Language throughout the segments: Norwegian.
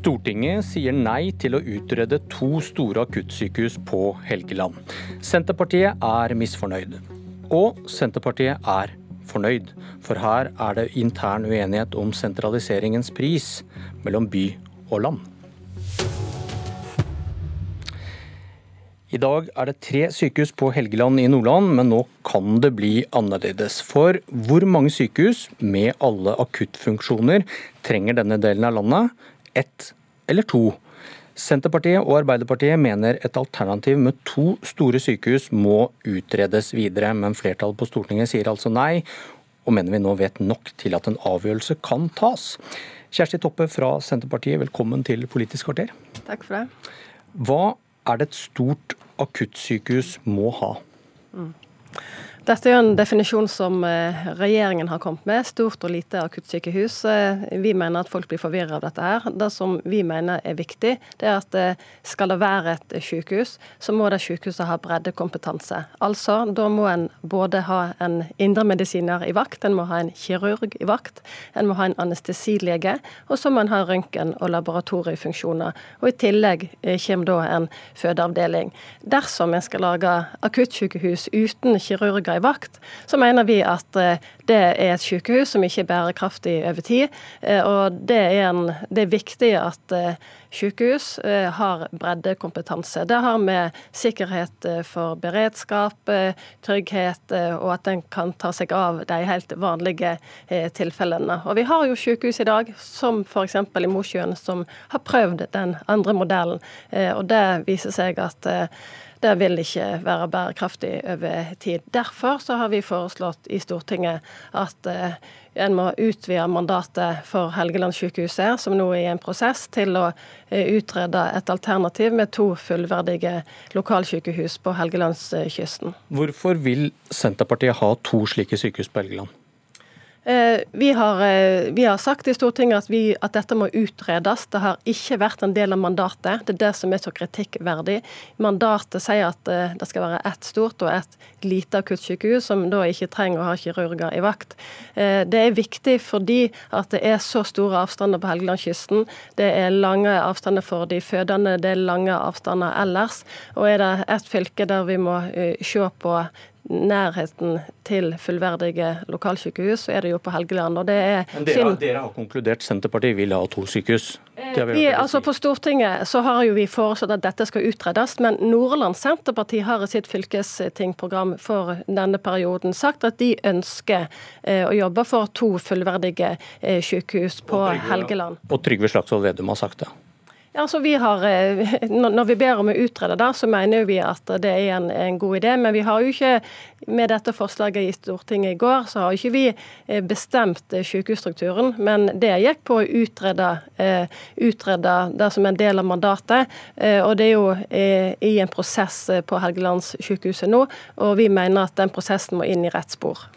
Stortinget sier nei til å utrede to store akuttsykehus på Helgeland. Senterpartiet er misfornøyd. Og Senterpartiet er fornøyd, for her er det intern uenighet om sentraliseringens pris mellom by og land. I dag er det tre sykehus på Helgeland i Nordland, men nå kan det bli annerledes. For hvor mange sykehus med alle akuttfunksjoner trenger denne delen av landet? ett eller to. Senterpartiet og Arbeiderpartiet mener et alternativ med to store sykehus må utredes videre, men flertallet på Stortinget sier altså nei, og mener vi nå vet nok til at en avgjørelse kan tas. Kjersti Toppe fra Senterpartiet, velkommen til Politisk kvarter. Takk for det. Hva er det et stort akuttsykehus må ha? Mm. Dette er jo en definisjon som eh, regjeringen har kommet med. Stort og lite akuttsykehus. Eh, vi mener at folk blir forvirra av dette her. Det som vi mener er viktig, det er at eh, skal det være et sykehus, så må det sykehuset ha breddekompetanse. Altså, da må en både ha en indremedisiner i vakt, en må ha en kirurg i vakt, en må ha en anestesilege, og så må en ha røntgen- og laboratoriefunksjoner. Og i tillegg kommer da en fødeavdeling. Dersom en skal lage akuttsykehus uten kirurger i vakt, så mener vi at eh, det er et sykehus som ikke er bærekraftig over tid. Eh, og det er, en, det er viktig at eh, sykehus har breddekompetanse. Det har med sikkerhet for beredskap, trygghet, og at en kan ta seg av de helt vanlige tilfellene. Og vi har jo sykehus i dag, som f.eks. i Mosjøen, som har prøvd den andre modellen. Og det viser seg at det vil ikke være bærekraftig over tid. Derfor så har vi foreslått i Stortinget at eh, en må utvide mandatet for Helgelandssykehuset, som nå er i en prosess, til å eh, utrede et alternativ med to fullverdige lokalsykehus på Helgelandskysten. Hvorfor vil Senterpartiet ha to slike sykehus på Helgeland? Eh, vi har, eh, vi har, sagt i Stortinget at, vi, at, dette må utredes. Det har ikke vært en del av mandatet. Det er det som er så kritikkverdig. Mandatet sier at eh, det skal være ett stort og ett lite akuttsykehus, som da ikke trenger å ha kirurger i vakt. Det er viktig fordi at det er så store avstander på Helgelandskysten. Det er lange avstander for de fødende, det er lange avstander ellers. Og er det et fylke der vi må se på nærheten til fullverdige lokalsykehus, så er det jo på Helgeland. og det er... Men dere, dere har konkludert, Senterpartiet vil ha to sykehus? Eh, vi, altså På Stortinget så har jo vi foreslått at dette skal utredes, men Nordland Senterparti har i sitt fylkestingprogram for denne perioden sagt at de ønsker eh, å jobbe for to fullverdige eh, sykehus på Helgeland. Og Trygve Slagsvold Vedum har sagt det? Ja, altså vi har, eh, Når vi ber om å utrede det, så mener vi at det er en, en, god idé. Men vi har jo ikke, med dette forslaget i Stortinget i går, så har ikke vi eh, bestemt eh, sykehusstrukturen. Men det gikk på å utrede, utrede det som en del av mandatet. Og det er jo i en prosess på Helgelandssykehuset nå, og vi mener at den prosessen må inn i rett spor.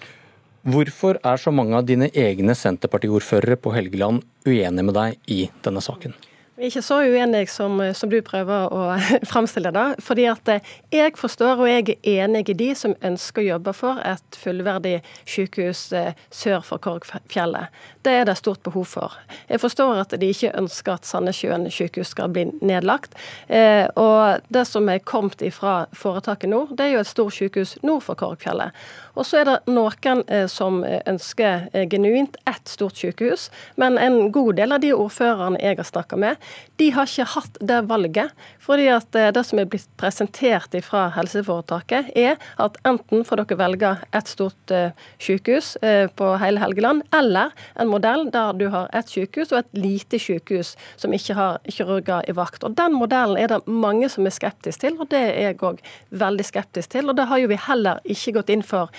Hvorfor er så mange av dine egne Senterpartiordførere på Helgeland uenige med deg i denne saken? Ikke så uenig som, som, du prøver å framstille det. fordi at eh, jeg forstår og jeg er enig i de som ønsker å jobbe for et fullverdig sykehus eh, sør for Korgfjellet. Det er det stort behov for. Jeg forstår at de ikke ønsker at Sandnessjøen sykehus skal bli nedlagt. Eh, og det som er kommet ifra foretaket nå, det er jo et stort sykehus nord for Korgfjellet. Og så er det noen som ønsker genuint ett stort sykehus, men en god del av de ordførerne jeg har snakka med, de har ikke hatt det valget. fordi at eh, det som er blitt presentert fra helseforetaket, er at enten får dere velge et stort eh, sykehus eh, på hele Helgeland, eller en modell der du har et sykehus og et lite sykehus som ikke har kirurger i vakt. Og Den modellen er det mange som er skeptisk til, og det er jeg òg veldig skeptisk til. Og det har jo vi heller ikke gått inn for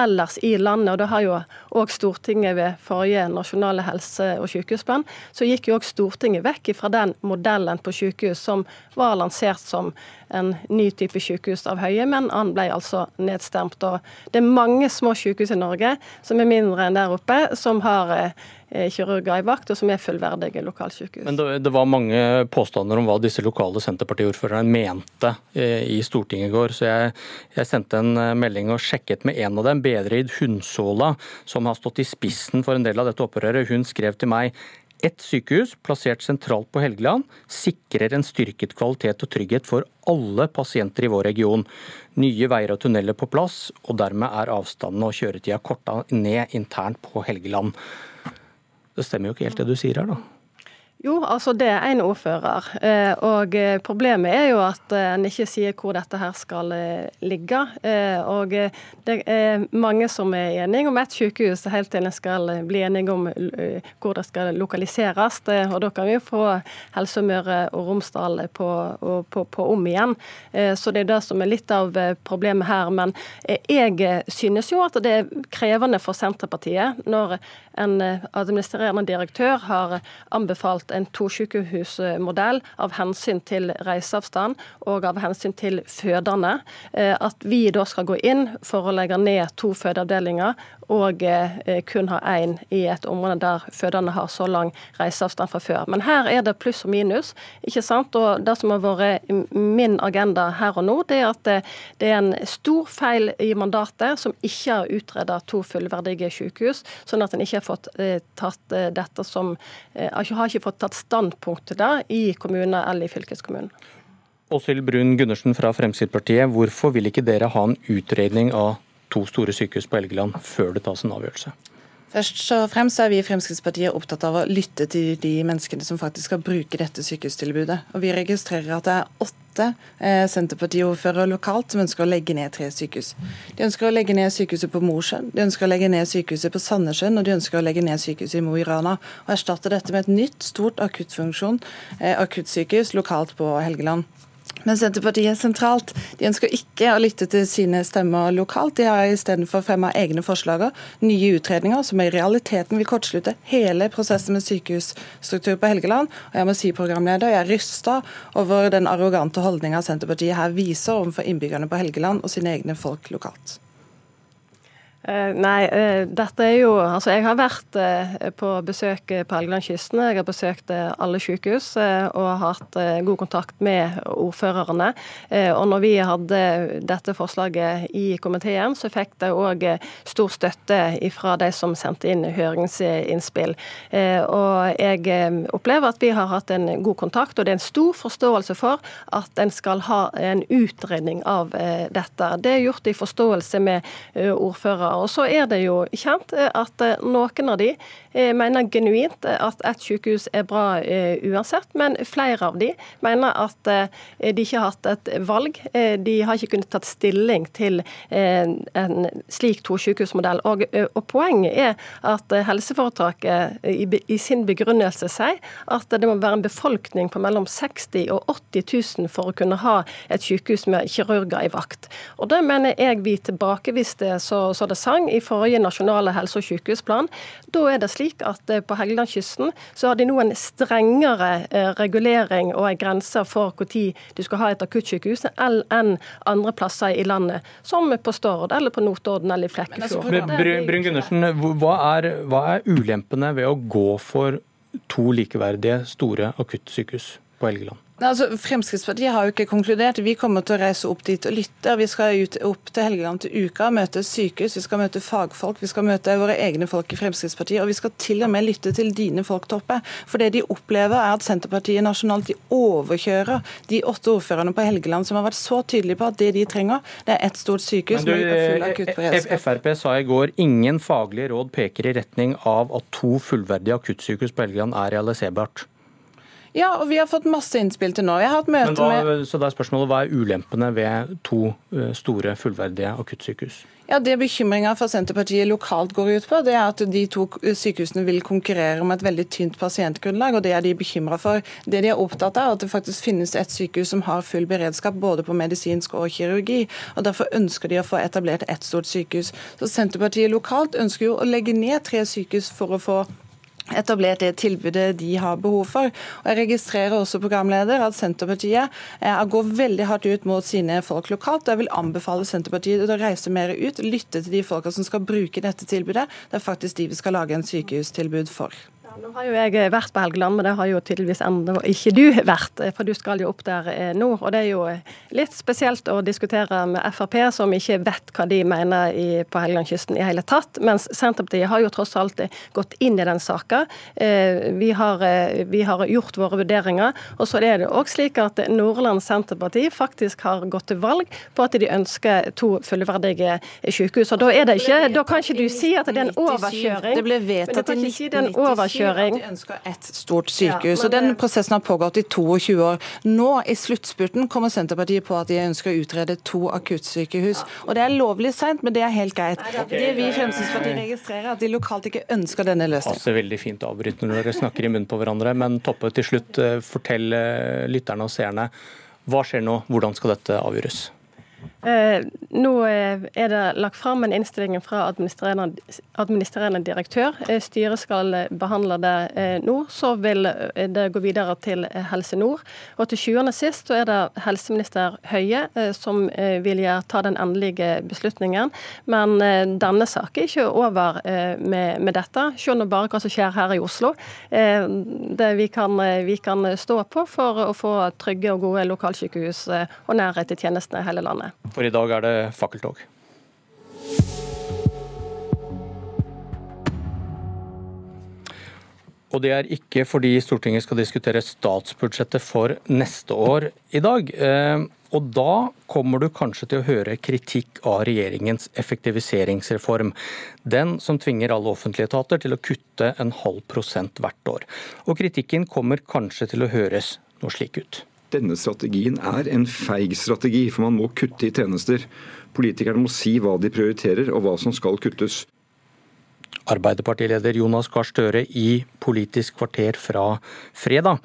ellers i landet. og Det har jo òg Stortinget ved forrige nasjonale helse- og sykehusplan. Så gikk jo òg Stortinget vekk fra den modellen på sykehus som var lansert som en ny type sykehus av Høie, men han ble altså nedstemt. Og det er mange små sykehus i Norge som er mindre enn der oppe, som har kirurger i vakt, og som er fullverdige lokalsykehus. Men det, det var mange påstander om hva disse lokale Senterpartiordførerne mente i Stortinget i går, så jeg, jeg, sendte en melding og sjekket med en av dem, Bedrid Hundsåla, som har stått i spissen for en del av dette opprøret. Hun skrev til meg ett sykehus plassert sentralt på Helgeland sikrer en styrket kvalitet og trygghet for alle pasienter i vår region. Nye veier og tunneler på plass, og dermed er avstandene og kjøretida korta ned internt på Helgeland. Det stemmer jo ikke helt det du sier her, da. Jo, altså det er en ordfører. Eh, og eh, problemet er jo at eh, en ikke sier hvor dette her skal ligge. Og det er mange som er enige om ett sykehus, helt til en skal bli enige om hvor det skal lokaliseres. Og da kan vi jo få Helse Møre og Romsdal på, på, på, om igjen. Så det er det som er litt av problemet her. Men jeg synes jo at det er krevende for Senterpartiet når en administrerende direktør har anbefalt en tosykehusmodell av hensyn til reiseavstand og av hensyn til fødende. Eh, at vi da skal gå inn for å legge ned to fødeavdelinger og eh, kun ha én i et område der fødende har så lang reiseavstand fra før. Men her er det pluss og minus. ikke sant? Og Det som har vært min agenda her og nå, det er at eh, det er en stor feil i mandatet som ikke har utredet to fullverdige sykehus, sånn at en ikke har fått tatt dette som har ikke fått tatt standpunkt til det i kommune eller i fylkeskommunen. Åshild Brun Gundersen fra Fremskrittspartiet, hvorfor vil ikke dere ha en utredning av to store sykehus på Helgeland før det tas en avgjørelse? Først og fremst er vi i Fremskrittspartiet opptatt av å lytte til de menneskene som faktisk skal bruke dette sykehustilbudet. Og Vi registrerer at det er åtte eh, Senterpartiordførere lokalt som ønsker å legge ned tre sykehus. De ønsker å legge ned sykehuset på Mosjøen, de ønsker å legge ned sykehuset på Sandnessjøen og de ønsker å legge ned sykehuset i Mo i Rana. Og erstatte dette med et nytt, stort akuttfunksjon, eh, akuttsykehus lokalt på Helgeland. Men Senterpartiet sentralt de ønsker ikke å lytte til sine stemmer lokalt. De har istedenfor fremma egne forslag, nye utredninger, som i realiteten vil kortslutte hele prosessen med sykehusstruktur på Helgeland. Og jeg må si, programleder, jeg er rysta over den arrogante holdninga Senterpartiet her viser overfor innbyggerne på Helgeland og sine egne folk lokalt. Eh, nei, eh, dette er jo Altså, jeg har vært eh, på besøk på Helgelandskysten. Jeg har besøkt alle sykehus og hatt god kontakt med ordførerne. Og når vi hadde dette forslaget i komiteen, så fikk det òg stor støtte fra de som sendte inn høringsinnspill. Og jeg opplever at vi har hatt en god kontakt, og det er en stor forståelse for at en skal ha en utredning av dette. Det er gjort i forståelse med ordførere og så er det jo kjent eh, at eh, noen av de eh, mener genuint at ett sykehus er bra uansett, men flere av de mener at de ikke har hatt et valg. De har ikke kunnet tatt stilling til en slik tosykehusmodell. Og, og poenget er at helseforetaket i, sin begrunnelse sier at det må være en befolkning på mellom 60 og 80 000 for å kunne ha et sykehus med kirurger i vakt. Og det mener jeg vi tilbakeviste så, så det sang i forrige nasjonale helse- og sykehusplan. Da er det slik at eh, på Helgelandskysten så har de nå en strengere eh, regulering og en grense for når du skal ha et akuttsykehus enn andre plasser i landet, som på Stord eller på Notodden eller i Flekkefjord. Brun Gundersen, hva er, hva er ulempene ved å gå for to likeverdige store akuttsykehus på Helgeland? Altså, Fremskrittspartiet har jo ikke konkludert. Vi kommer til å reise opp dit og lytte. Vi skal ut, opp til Helgeland til uka, møte sykehus, vi skal møte fagfolk, vi skal møte våre egne folk i Fremskrittspartiet. Og vi skal til og med lytte til dine folk, Toppe. For det de opplever, er at Senterpartiet nasjonalt de overkjører de åtte ordførerne på Helgeland som har vært så tydelige på at det de trenger, det er ett stort sykehus du, med full akuttberedskap. Frp sa i går ingen faglige råd peker i retning av at to fullverdige akuttsykehus på Helgeland er realiserbart. Ja, og vi har fått masse innspill til nå. Jeg har hatt møte hva, med Så da er spørsmålet hva er ulempene ved to eh, store, fullverdige akuttsykehus? Ja, Det bekymringa fra Senterpartiet lokalt går ut på, det er at de to sykehusene vil konkurrere om et veldig tynt pasientgrunnlag, og det er de bekymra for. Det de er opptatt av, er at det faktisk finnes et sykehus som har full beredskap både på medisinsk og kirurgi. og Derfor ønsker de å få etablert ett stort sykehus. Så Senterpartiet lokalt ønsker jo å legge ned tre sykehus for å få etablert det tilbudet de har behov for. Og Jeg registrerer også programleder at Senterpartiet eh, går veldig hardt ut mot sine folk lokalt. og Jeg vil anbefale Senterpartiet å reise mer ut, lytte til de folka som skal bruke dette tilbudet. Det er faktisk de vi skal lage en sykehustilbud for. Nå har jo jeg vært på Helgeland, men det har jo tydeligvis enda ikke du vært. For du skal jo opp der eh, nå. Og det er jo litt spesielt å diskutere med Frp, som ikke vet hva de mener i, på Helgelandskysten i hele tatt. Mens Senterpartiet har jo tross alt gått inn i den saka. Eh, vi har, eh, vi har gjort våre vurderinger. Og så er det òg slik at Nordland Senterparti faktisk har gått til valg på at de ønsker to fullverdige sykehus. Og da er det ikke, da kan ikke du si at det er en overkjøring. Det ble vedtatt i 1997 overkjøring. De ønsker ett stort sykehus. Ja, og Den prosessen har pågått i 22 år. Nå i sluttspurten kommer Senterpartiet på at de ønsker å utrede to akuttsykehus. Ja. Og Det er lovlig seint, men det er helt greit. Okay. Det vi i Fremskrittspartiet registrerer, at de lokalt ikke ønsker denne løsningen. Passer veldig fint å avbryte når dere snakker i munnen på hverandre. Men Toppe, til slutt, eh, fortell eh, lytterne og seerne. Hva skjer nå? Hvordan skal dette avgjøres? Eh, nå eh, er det lagt fram en innstilling fra administrerende, administrerende direktør. Eh, styret skal behandle det nå. Så vil det gå videre til Helse Nord. Og til sjuende og sist er det helseminister Høie som vil ta den endelige beslutningen. Men denne saken er ikke over med, med dette. Se nå bare hva som skjer her i Oslo. Det vi kan, vi kan stå på for å få trygge og gode lokalsykehus og nærhet til tjenestene i hele landet. For i dag er det fakkeltog. Og det er ikke fordi Stortinget skal diskutere statsbudsjettet for neste år i dag. Eh, og da kommer du kanskje til å høre kritikk av regjeringens effektiviseringsreform. Den som tvinger alle offentlige etater til å kutte en halv prosent hvert år. Og kritikken kommer kanskje til å høres noe slik ut denne strategien er en feig strategi, for man må kutte i tjenester. Politikerne må si hva de prioriterer og hva som skal kuttes. Arbeiderpartileder Jonas Gahr Støre i Politisk kvarter fra fredag.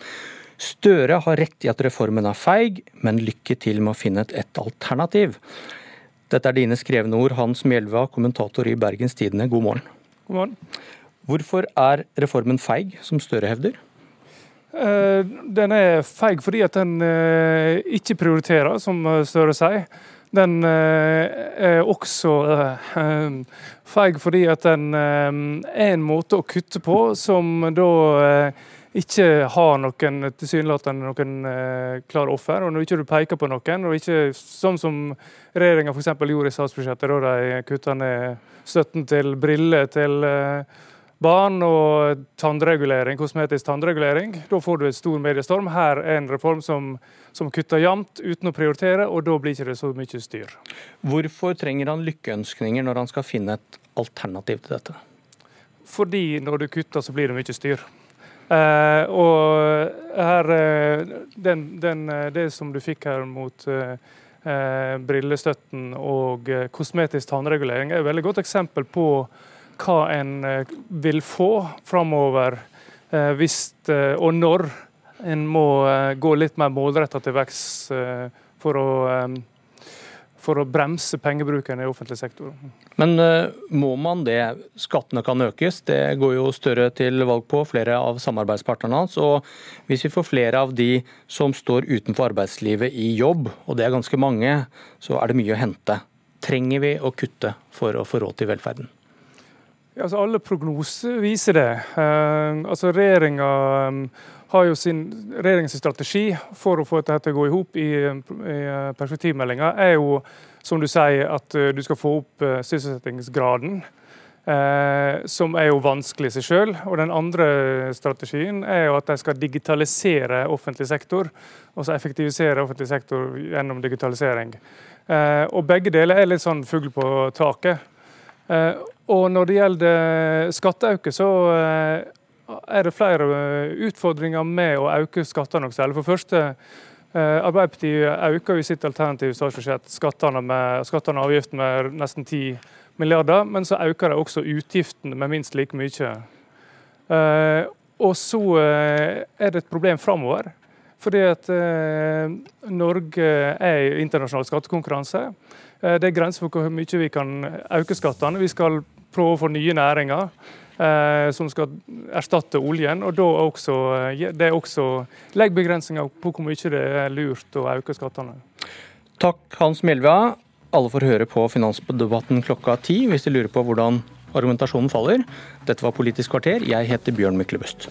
Støre har rett i at reformen er feig, men lykke til med å finne et, alternativ. Dette er dine skrevne ord, Hans Mjelva, kommentator i Bergens Tidende. God morgen. God morgen. Hvorfor er reformen feig, som Støre hevder? Eh, den er feig fordi at den eh, ikke prioriterer, som Støre sier. Den eh, er også feig fordi at den er en måte å kutte på som da ikke har noen tilsynelatende noen klar offer. og Når ikke du peker på noen, og ikke sånn som regjeringa gjorde i statsbudsjettet, da de kutta ned støtten til briller til barn og tannregulering, kosmetisk tannregulering. Da får du et stor mediestorm. Her er en reform som, som kutter jevnt uten å prioritere, og da blir det ikke så mye styr. Hvorfor trenger han lykkeønskninger når han skal finne et alternativ til dette? Fordi når du kutter, så blir det mye styr. Eh, og her, eh, den, den, eh, det som du fikk her mot eh, eh brillestøtten og kosmetisk tannregulering, er et veldig godt eksempel på hva en eh, vil få framover eh, hvis eh, og når en må gå litt mer målretta til vekst for å, for å bremse pengebruken i offentlig sektor. Men må man det? Skattene kan økes, det går jo Støre til valg på, flere av samarbeidspartnerne hans. Og hvis vi får flere av de som står utenfor arbeidslivet i jobb, og det er ganske mange, så er det mye å hente. Trenger vi å kutte for å få råd til velferden? Altså alle prognoser viser det. Uh, altså Regjeringa um, har jo sin regjeringens strategi for å få dette til å gå i hop i, i eh, perspektivmeldinga, er jo som du sier, at uh, du skal få opp uh, sysselsettingsgraden. som er jo vanskelig i seg sjøl. Og den andre strategien er jo at de skal digitalisere offentlig sektor. Altså effektivisere offentlig sektor gjennom digitalisering. og begge deler er litt sånn fugl på taket. Og når det gjelder skatteauke, så eh, er det flere eh, utfordringer med å øke skattene særlig. For første, eh, Arbeiderpartiet øker i sitt alternative statsbudsjett skattene, med, skattene og avgiftene med nesten 10 milliarder, men så øker de også utgiftene med minst like mye. Og så er det et problem framover. Fordi at Norge er i internasjonal skattekonkurranse. Det er grenser for hvor mye vi kan øke skattene. Vi skal prøve å få nye næringer. eh, som skal erstatte oljen. og da også, eh, Det er også legg begrensninger på hvor mye det er lurt å øke skattene. Takk Hans Melvea. Alle får høre på Finansdebatten klokka ti hvis de lurer på hvordan argumentasjonen faller. Dette var Politisk kvarter. Jeg heter Bjørn Myklebøst.